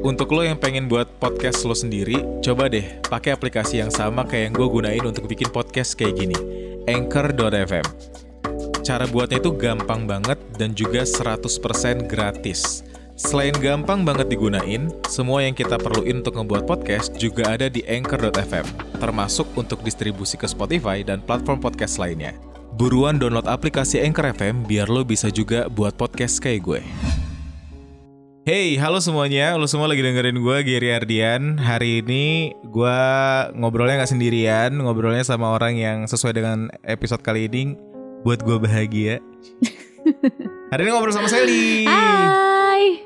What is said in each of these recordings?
Untuk lo yang pengen buat podcast lo sendiri, coba deh pakai aplikasi yang sama kayak yang gue gunain untuk bikin podcast kayak gini, Anchor.fm. Cara buatnya itu gampang banget dan juga 100% gratis. Selain gampang banget digunain, semua yang kita perluin untuk ngebuat podcast juga ada di Anchor.fm, termasuk untuk distribusi ke Spotify dan platform podcast lainnya. Buruan download aplikasi Anchor FM biar lo bisa juga buat podcast kayak gue. Hey, halo semuanya. Lo semua lagi dengerin gue, Giri Ardian. Hari ini gue ngobrolnya nggak sendirian, ngobrolnya sama orang yang sesuai dengan episode kali ini buat gue bahagia. Hari ini ngobrol sama Sally. Hai.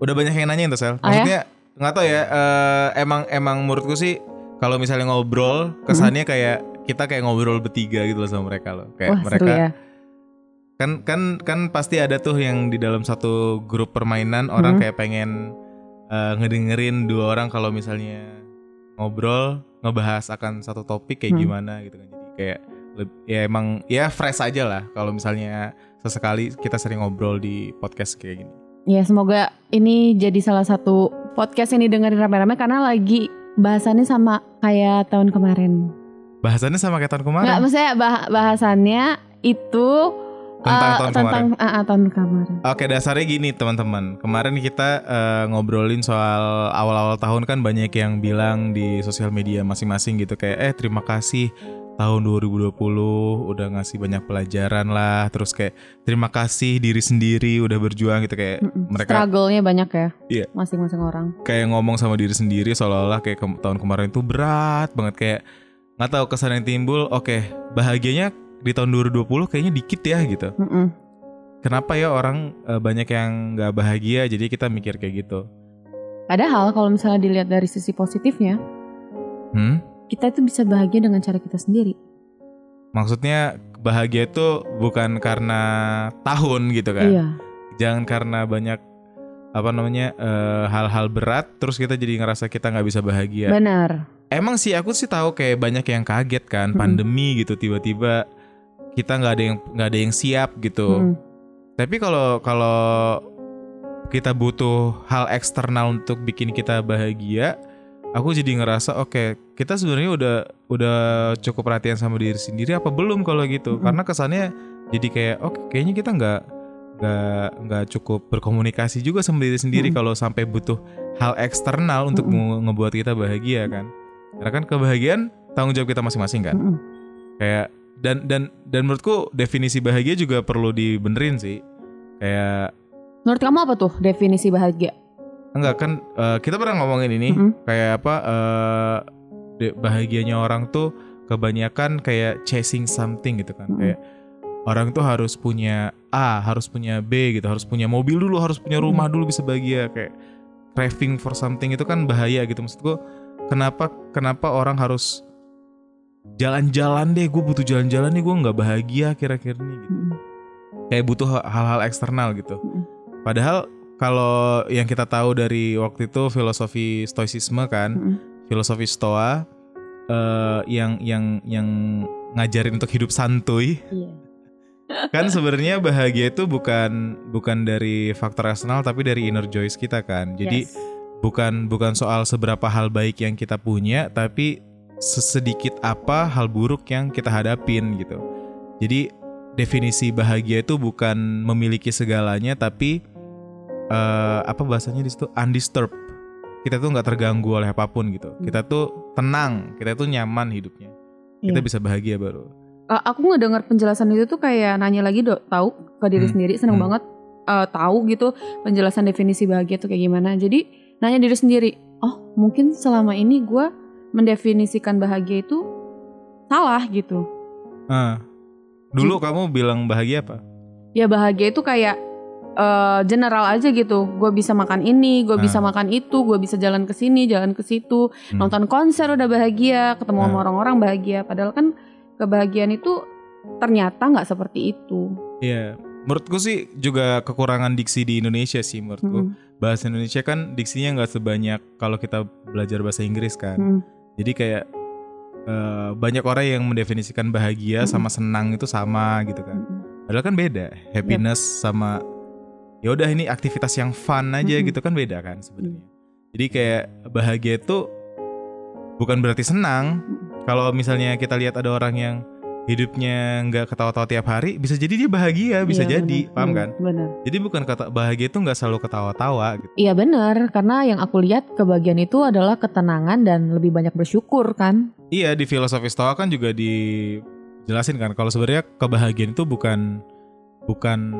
Udah banyak yang nanya tuh Sel. Oh ya? Maksudnya nggak tahu ya. eh, emang emang menurutku sih kalau misalnya ngobrol kesannya kayak kita kayak ngobrol bertiga gitu loh sama mereka loh. Kayak Wah mereka seru ya. Kan kan kan pasti ada tuh yang di dalam satu grup permainan orang Hmm. kayak pengen eh, ngedengerin dua orang kalau misalnya ngobrol ngebahas akan satu topik kayak Hmm. gimana gitu kan jadi kayak ya emang ya fresh aja lah kalau misalnya sesekali kita sering ngobrol di podcast kayak gini Ya semoga ini jadi salah satu podcast yang didengerin rame-rame karena lagi bahasannya sama kayak tahun kemarin. bahasannya sama kayak tahun kemarin Enggak, maksudnya bah- bahasannya itu Tentang eh, tahun tentang ah, ah, tahun kemarin. Oke dasarnya gini teman-teman Kemarin kita eh, ngobrolin soal awal-awal tahun kan banyak yang bilang di sosial media masing-masing gitu Kayak eh terima kasih tahun 2020 udah ngasih banyak pelajaran lah Terus kayak terima kasih diri sendiri udah berjuang gitu Kayak Mm-mm. mereka Struggle-nya banyak ya. Iya. Masing-masing orang. kayak ngomong sama diri sendiri seolah-olah kayak ke- tahun kemarin itu berat banget Kayak nggak tahu kesan yang timbul Oke bahagianya di tahun 2020 kayaknya dikit ya gitu Mm-mm. Kenapa ya orang eh, banyak yang nggak bahagia jadi kita mikir kayak gitu Padahal kalau misalnya dilihat dari sisi positifnya, Hmm? kita itu bisa bahagia dengan cara kita sendiri. Maksudnya bahagia itu bukan karena tahun gitu kan? Iya. Jangan karena banyak apa namanya eh, hal-hal berat terus kita jadi ngerasa kita nggak bisa bahagia. Benar. Emang sih aku sih tahu kayak banyak yang kaget kan Mm-mm. pandemi gitu tiba-tiba kita nggak ada yang nggak ada yang siap gitu. Mm. Tapi kalau kalau kita butuh hal eksternal untuk bikin kita bahagia, aku jadi ngerasa oke kita sebenarnya udah udah cukup perhatian sama diri sendiri apa belum kalau gitu? Mm-mm. Karena kesannya jadi kayak oke kayaknya kita nggak nggak nggak cukup berkomunikasi juga sama diri sendiri Mm-mm. kalau sampai butuh hal eksternal untuk nge- ngebuat kita bahagia kan? Karena kan kebahagiaan tanggung jawab kita masing-masing kan? Mm-mm. kayak dan dan dan menurutku definisi bahagia juga perlu dibenerin sih kayak Menurut kamu apa tuh definisi bahagia? enggak kan eh, kita pernah ngomongin ini Mm-mm. kayak apa eh, de- bahagianya orang tuh kebanyakan kayak chasing something gitu kan Mm-mm. kayak orang tuh harus punya A harus punya B gitu harus punya mobil dulu harus punya rumah dulu bisa bahagia kayak craving for something itu kan bahaya gitu maksudku kenapa kenapa orang harus jalan-jalan deh gue butuh jalan-jalan nih gue nggak bahagia kira-kira nih gitu Mm-mm. kayak butuh hal-hal eksternal gitu Mm-mm. padahal kalau yang kita tahu dari waktu itu filosofi stoicisme kan Mm-mm. filosofi stoa eh, yang yang yang ngajarin untuk hidup santuy Iya. kan sebenarnya bahagia itu bukan bukan dari faktor eksternal tapi dari inner joys kita kan jadi Yes. bukan bukan soal seberapa hal baik yang kita punya tapi sesedikit apa hal buruk yang kita hadapin gitu. Jadi definisi bahagia itu bukan memiliki segalanya tapi eh, apa bahasanya di situ? Undisturbed. Kita tuh nggak terganggu oleh apa pun gitu. Kita tuh tenang kita tuh nyaman hidupnya. Kita Iya. bisa bahagia baru. Uh, aku ngedengar penjelasan itu tuh kayak nanya lagi dok tahu ke diri Hmm, sendiri? Seneng hmm. banget. Uh, tahu gitu. Penjelasan definisi bahagia tuh kayak gimana. Jadi nanya diri sendiri oh mungkin selama ini gue mendefinisikan bahagia itu salah gitu Ah. dulu kamu bilang bahagia apa ya bahagia itu kayak uh, general aja gitu gue bisa makan ini gue bisa Ah. makan itu gue bisa jalan ke sini jalan ke situ Hmm. nonton konser udah bahagia ketemu sama Ah. orang-orang bahagia padahal kan kebahagiaan itu ternyata nggak seperti itu Iya, menurutku sih juga kekurangan diksi di Indonesia sih menurutku. Mm-mm. Bahasa Indonesia kan diksinya nggak sebanyak kalau kita belajar bahasa Inggris kan. Mm. Jadi kayak eh, banyak orang yang mendefinisikan bahagia Mm-mm. sama senang itu sama gitu kan. Padahal kan beda. Happiness sama ya udah ini aktivitas yang fun aja Mm-mm. gitu kan beda kan sebenarnya. Jadi kayak bahagia itu bukan berarti senang. Kalau misalnya kita lihat ada orang yang hidupnya nggak ketawa-tawa tiap hari, bisa jadi dia bahagia, bisa Iya, jadi, benar. paham Hmm, kan? Benar. Jadi bukan kata bahagia itu nggak selalu ketawa-tawa gitu. Iya benar, karena yang aku lihat kebahagiaan itu adalah ketenangan dan lebih banyak bersyukur kan. Iya di filosofi Stoa kan juga dijelasin kan kalau sebenarnya kebahagiaan itu bukan bukan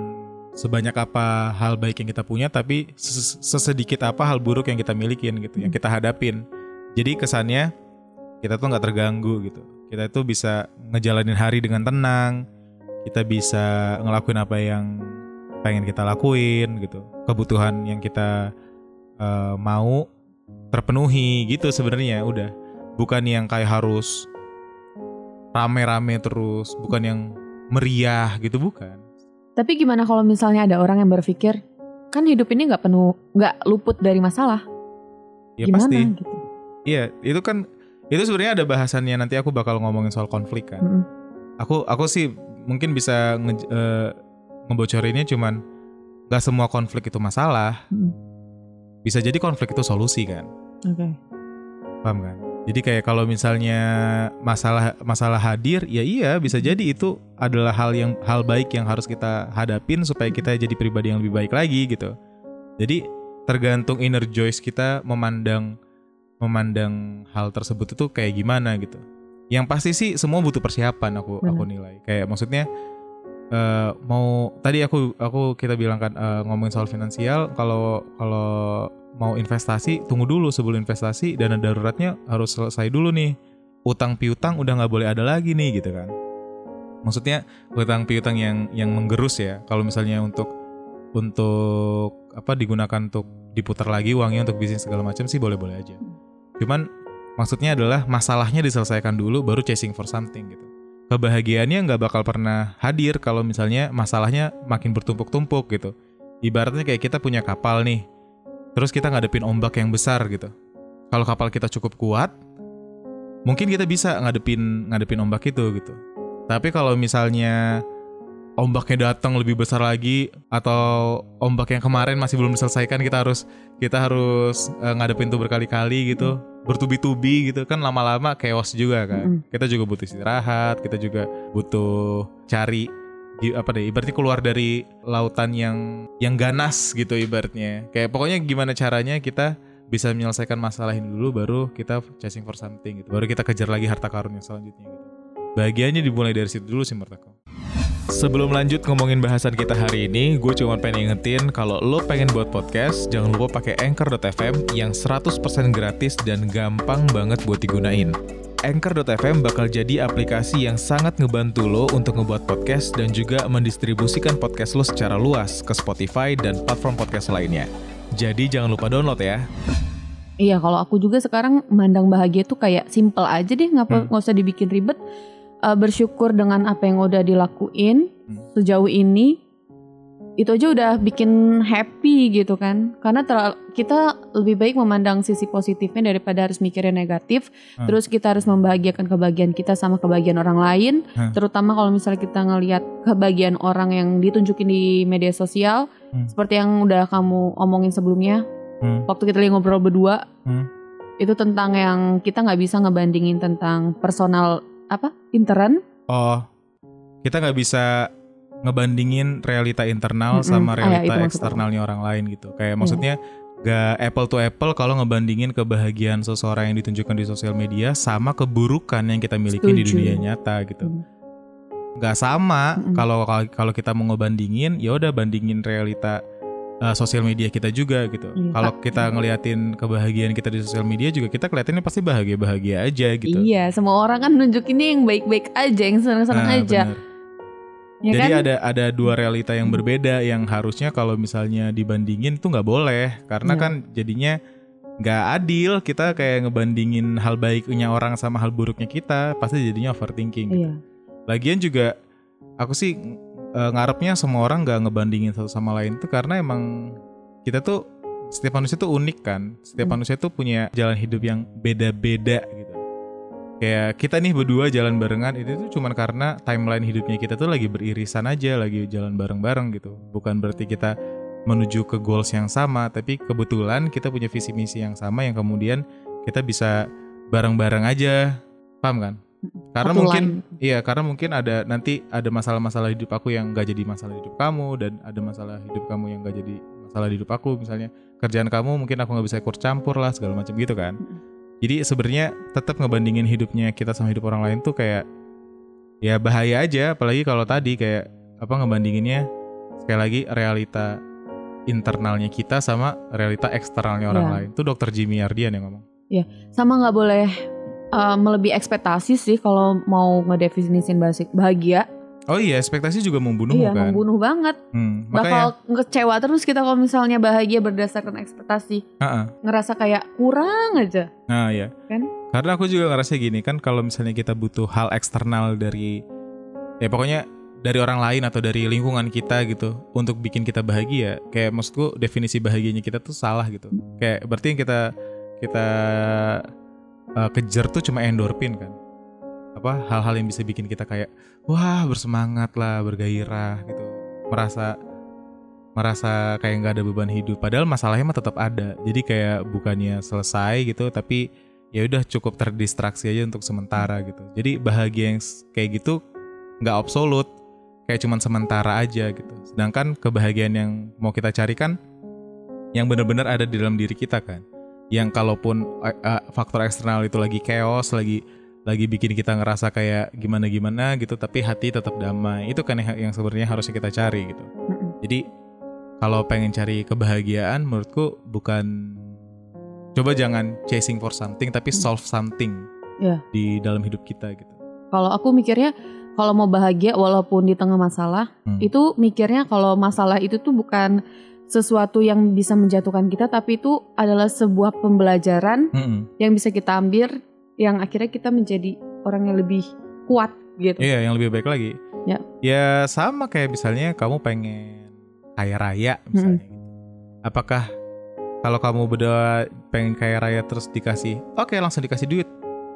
sebanyak apa hal baik yang kita punya tapi ses- sesedikit apa hal buruk yang kita milikin gitu yang kita hadapin. Jadi kesannya kita tuh nggak terganggu gitu. Kita itu bisa ngejalanin hari dengan tenang. Kita bisa ngelakuin apa yang pengen kita lakuin gitu. Kebutuhan yang kita eh, mau terpenuhi gitu sebenarnya udah bukan yang kayak harus rame-rame terus, bukan yang meriah gitu bukan. Tapi gimana kalau misalnya ada orang yang berpikir kan hidup ini nggak penuh, nggak luput dari masalah. Ya gimana pasti. gitu? Iya, itu kan itu sebenarnya ada bahasannya nanti aku bakal ngomongin soal konflik kan. Mm-mm. Aku aku sih mungkin bisa nge, eh, ngebocorinnya cuman gak semua konflik itu masalah. Mm. Bisa jadi konflik itu solusi kan. Oke. Paham kan? Jadi kayak kalau misalnya masalah masalah hadir, ya iya bisa jadi itu adalah hal yang hal baik yang harus kita hadapin supaya kita jadi pribadi yang lebih baik lagi gitu. Jadi tergantung inner joys kita memandang memandang hal tersebut itu kayak gimana gitu. Yang pasti sih semua butuh persiapan aku Benar. aku nilai. Kayak maksudnya eh, mau tadi aku aku kita bilang kan eh, ngomongin soal finansial kalau kalau mau investasi tunggu dulu sebelum investasi dana daruratnya harus selesai dulu nih utang piutang udah nggak boleh ada lagi nih gitu kan maksudnya utang piutang yang yang menggerus ya kalau misalnya untuk untuk apa digunakan untuk diputar lagi uangnya untuk bisnis segala macam sih boleh-boleh aja cuman maksudnya adalah masalahnya diselesaikan dulu baru chasing for something gitu. Kebahagiaannya nggak bakal pernah hadir kalau misalnya masalahnya makin bertumpuk-tumpuk gitu. Ibaratnya kayak kita punya kapal nih terus kita ngadepin ombak yang besar gitu. Kalau kapal kita cukup kuat mungkin kita bisa ngadepin ngadepin ombak itu gitu. Tapi kalau misalnya ombaknya datang lebih besar lagi atau ombak yang kemarin masih belum diselesaikan kita harus kita harus eh, ngadepin tuh berkali-kali gitu. Bertubi-tubi gitu kan lama-lama chaos juga kan. Kita juga butuh istirahat kita juga butuh cari apa deh ibaratnya keluar dari lautan yang yang ganas gitu ibaratnya. Kayak pokoknya gimana caranya kita bisa menyelesaikan masalah ini dulu baru kita chasing for something gitu. Baru kita kejar lagi harta karun yang selanjutnya gitu. Bahagianya dimulai dari situ dulu sih menurut aku Sebelum lanjut ngomongin bahasan kita hari ini, gue cuma pengen ingetin kalau lo pengen buat podcast, jangan lupa pakai Anchor.fm yang 100% gratis dan gampang banget buat digunain. Anchor.fm bakal jadi aplikasi yang sangat ngebantu lo untuk ngebuat podcast dan juga mendistribusikan podcast lo secara luas ke Spotify dan platform podcast lainnya. Jadi jangan lupa download ya. Iya, kalau aku juga sekarang mandang bahagia tuh kayak simple aja deh, nggak Hmm. nggak usah dibikin ribet. Eh, bersyukur dengan apa yang udah dilakuin Hmm. sejauh ini, itu aja udah bikin happy gitu kan. Karena kita lebih baik memandang sisi positifnya daripada harus mikirin negatif. Hmm. Terus kita harus membahagiakan kebahagiaan kita sama kebahagiaan orang lain. Hmm. Terutama kalau misalnya kita ngelihat kebahagiaan orang yang ditunjukin di media sosial, Hmm. seperti yang udah kamu omongin sebelumnya Hmm. waktu kita lagi ngobrol berdua Hmm. itu tentang yang kita nggak bisa ngebandingin tentang personal apa intern Oh, kita nggak bisa ngebandingin realita internal sama Ah, ya, itu realita maksud aku. eksternalnya orang lain gitu. Kayak Iya. maksudnya gak apple to apple kalau ngebandingin kebahagiaan seseorang yang ditunjukkan di sosial media sama keburukan yang kita miliki di Setuju. dunia nyata gitu. Mm. Gak sama kalau kalau kita mau ngebandingin ya udah bandingin realita uh, sosial media kita juga gitu. Iya, Kalau kita ngeliatin kebahagiaan kita di sosial media juga kita kelihatannya pasti bahagia-bahagia aja gitu. iya semua orang kan nunjukinnya yang baik-baik aja yang senang-senang Nah, aja bener. ya Jadi kan ada ada dua realita yang berbeda yang harusnya kalau misalnya dibandingin tuh nggak boleh karena Iya. kan jadinya nggak adil kita kayak ngebandingin hal baiknya orang sama hal buruknya kita pasti jadinya overthinking. gitu. iya Lagian juga aku sih eh, ngarepnya semua orang nggak ngebandingin satu sama lain tuh karena emang kita tuh setiap manusia tuh unik kan. Setiap Hmm. manusia tuh punya jalan hidup yang beda-beda gitu. Kayak kita nih berdua jalan barengan itu tuh cuman karena timeline hidupnya kita tuh lagi beririsan aja, lagi jalan bareng-bareng gitu. Bukan berarti kita menuju ke goals yang sama, tapi kebetulan kita punya visi misi yang sama yang kemudian kita bisa bareng-bareng aja, paham kan? Karena mungkin iya, karena mungkin ada nanti ada masalah-masalah hidup aku yang gak jadi masalah hidup kamu dan ada masalah hidup kamu yang gak jadi masalah di hidup aku misalnya kerjaan kamu mungkin aku nggak bisa ikut campur lah segala macam gitu kan. Jadi sebenarnya tetap ngebandingin hidupnya kita sama hidup orang lain tuh kayak ya bahaya aja apalagi kalau tadi kayak apa ngebandinginnya sekali lagi realita internalnya kita sama realita eksternalnya orang Iya. lain. Itu dokter Jimmy Ardian yang ngomong. sama nggak boleh uh, melebihi ekspektasi sih kalau mau ngedefinisin basic bahagia Oh iya, ekspektasi juga membunuh iya kan. membunuh banget Hmm, bakal makanya ngecewa terus kita kalau misalnya bahagia berdasarkan ekspektasi Heeh. ngerasa kayak kurang aja Nah, ya. Kan? Karena aku juga ngerasa gini kan kalau misalnya kita butuh hal eksternal dari ya pokoknya dari orang lain atau dari lingkungan kita gitu untuk bikin kita bahagia, kayak maksudku definisi bahagianya kita tuh salah gitu. Kayak berarti yang kita kita uh, kejar tuh cuma endorfin kan. Apa hal-hal yang bisa bikin kita kayak wah bersemangat lah, bergairah gitu. Merasa merasa kayak nggak ada beban hidup. Padahal masalahnya mah tetap ada. Jadi kayak bukannya selesai gitu tapi ya udah cukup terdistraksi aja untuk sementara gitu. Jadi bahagia yang kayak gitu nggak absolut. Kayak cuman sementara aja gitu. Sedangkan kebahagiaan yang mau kita cari kan yang benar-benar ada di dalam diri kita kan yang kalaupun eh, faktor eksternal itu lagi chaos lagi lagi bikin kita ngerasa kayak gimana gimana gitu tapi hati tetap damai itu kan yang, yang sebenarnya harusnya kita cari gitu jadi kalau pengen cari kebahagiaan menurutku bukan coba jangan chasing for something tapi solve something Iya. di dalam hidup kita gitu. kalau aku mikirnya kalau mau bahagia walaupun di tengah masalah Hmm. itu mikirnya kalau masalah itu tuh bukan sesuatu yang bisa menjatuhkan kita tapi itu adalah sebuah pembelajaran Mm-mm. yang bisa kita ambil yang akhirnya kita menjadi orang yang lebih kuat gitu. Iya, yang lebih baik lagi. Ya. Ya sama kayak misalnya kamu pengen kaya raya misalnya gitu. Apakah kalau kamu berdua pengen kaya raya terus dikasih, oke langsung dikasih duit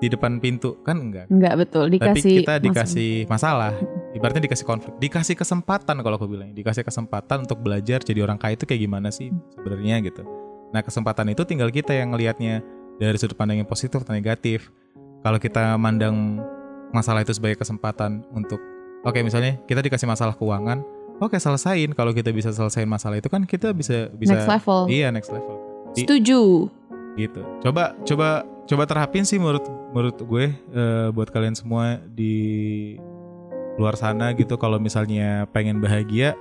di depan pintu kan enggak? Enggak betul Tapi dikasih kita masalah. dikasih masalah. Ibaratnya dikasih konflik, dikasih kesempatan kalau aku bilang, dikasih kesempatan untuk belajar jadi orang kaya itu kayak gimana sih sebenarnya gitu. Nah kesempatan itu tinggal kita yang ngelihatnya dari sudut pandang yang positif atau negatif. Kalau kita mandang masalah itu sebagai kesempatan untuk, oke misalnya kita dikasih masalah keuangan, oke selesaiin. Kalau kita bisa selesaiin masalah itu kan kita bisa bisa next level. iya next level. Di- Setuju. gitu. Coba coba coba terapin sih menurut menurut gue eh, buat kalian semua di luar sana gitu kalau misalnya pengen bahagia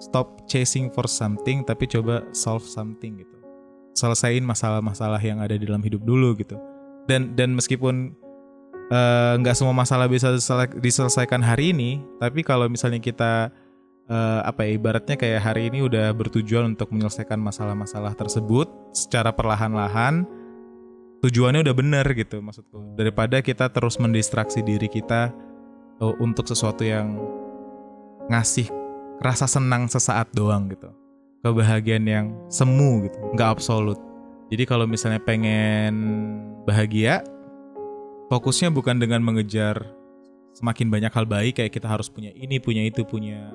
stop chasing for something tapi coba solve something gitu. Selesaiin masalah-masalah yang ada di dalam hidup dulu gitu. Dan dan meskipun eh, nggak semua masalah bisa disele- diselesaikan hari ini, tapi kalau misalnya kita eh, apa ya ibaratnya kayak hari ini udah bertujuan untuk menyelesaikan masalah-masalah tersebut secara perlahan-lahan tujuannya udah bener gitu maksudku. Daripada kita terus mendistraksi diri kita eh, untuk sesuatu yang ngasih rasa senang sesaat doang gitu. Kebahagiaan yang semu gitu nggak absolut. Jadi kalau misalnya pengen bahagia fokusnya bukan dengan mengejar semakin banyak hal baik kayak kita harus punya ini punya itu punya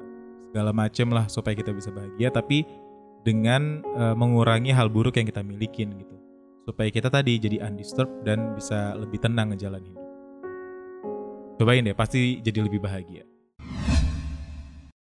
segala macem lah supaya kita bisa bahagia tapi dengan eh, mengurangi hal buruk yang kita milikin gitu supaya kita tadi jadi undisturbed dan bisa lebih tenang ngejalanin hidup. Cobain deh pasti jadi lebih bahagia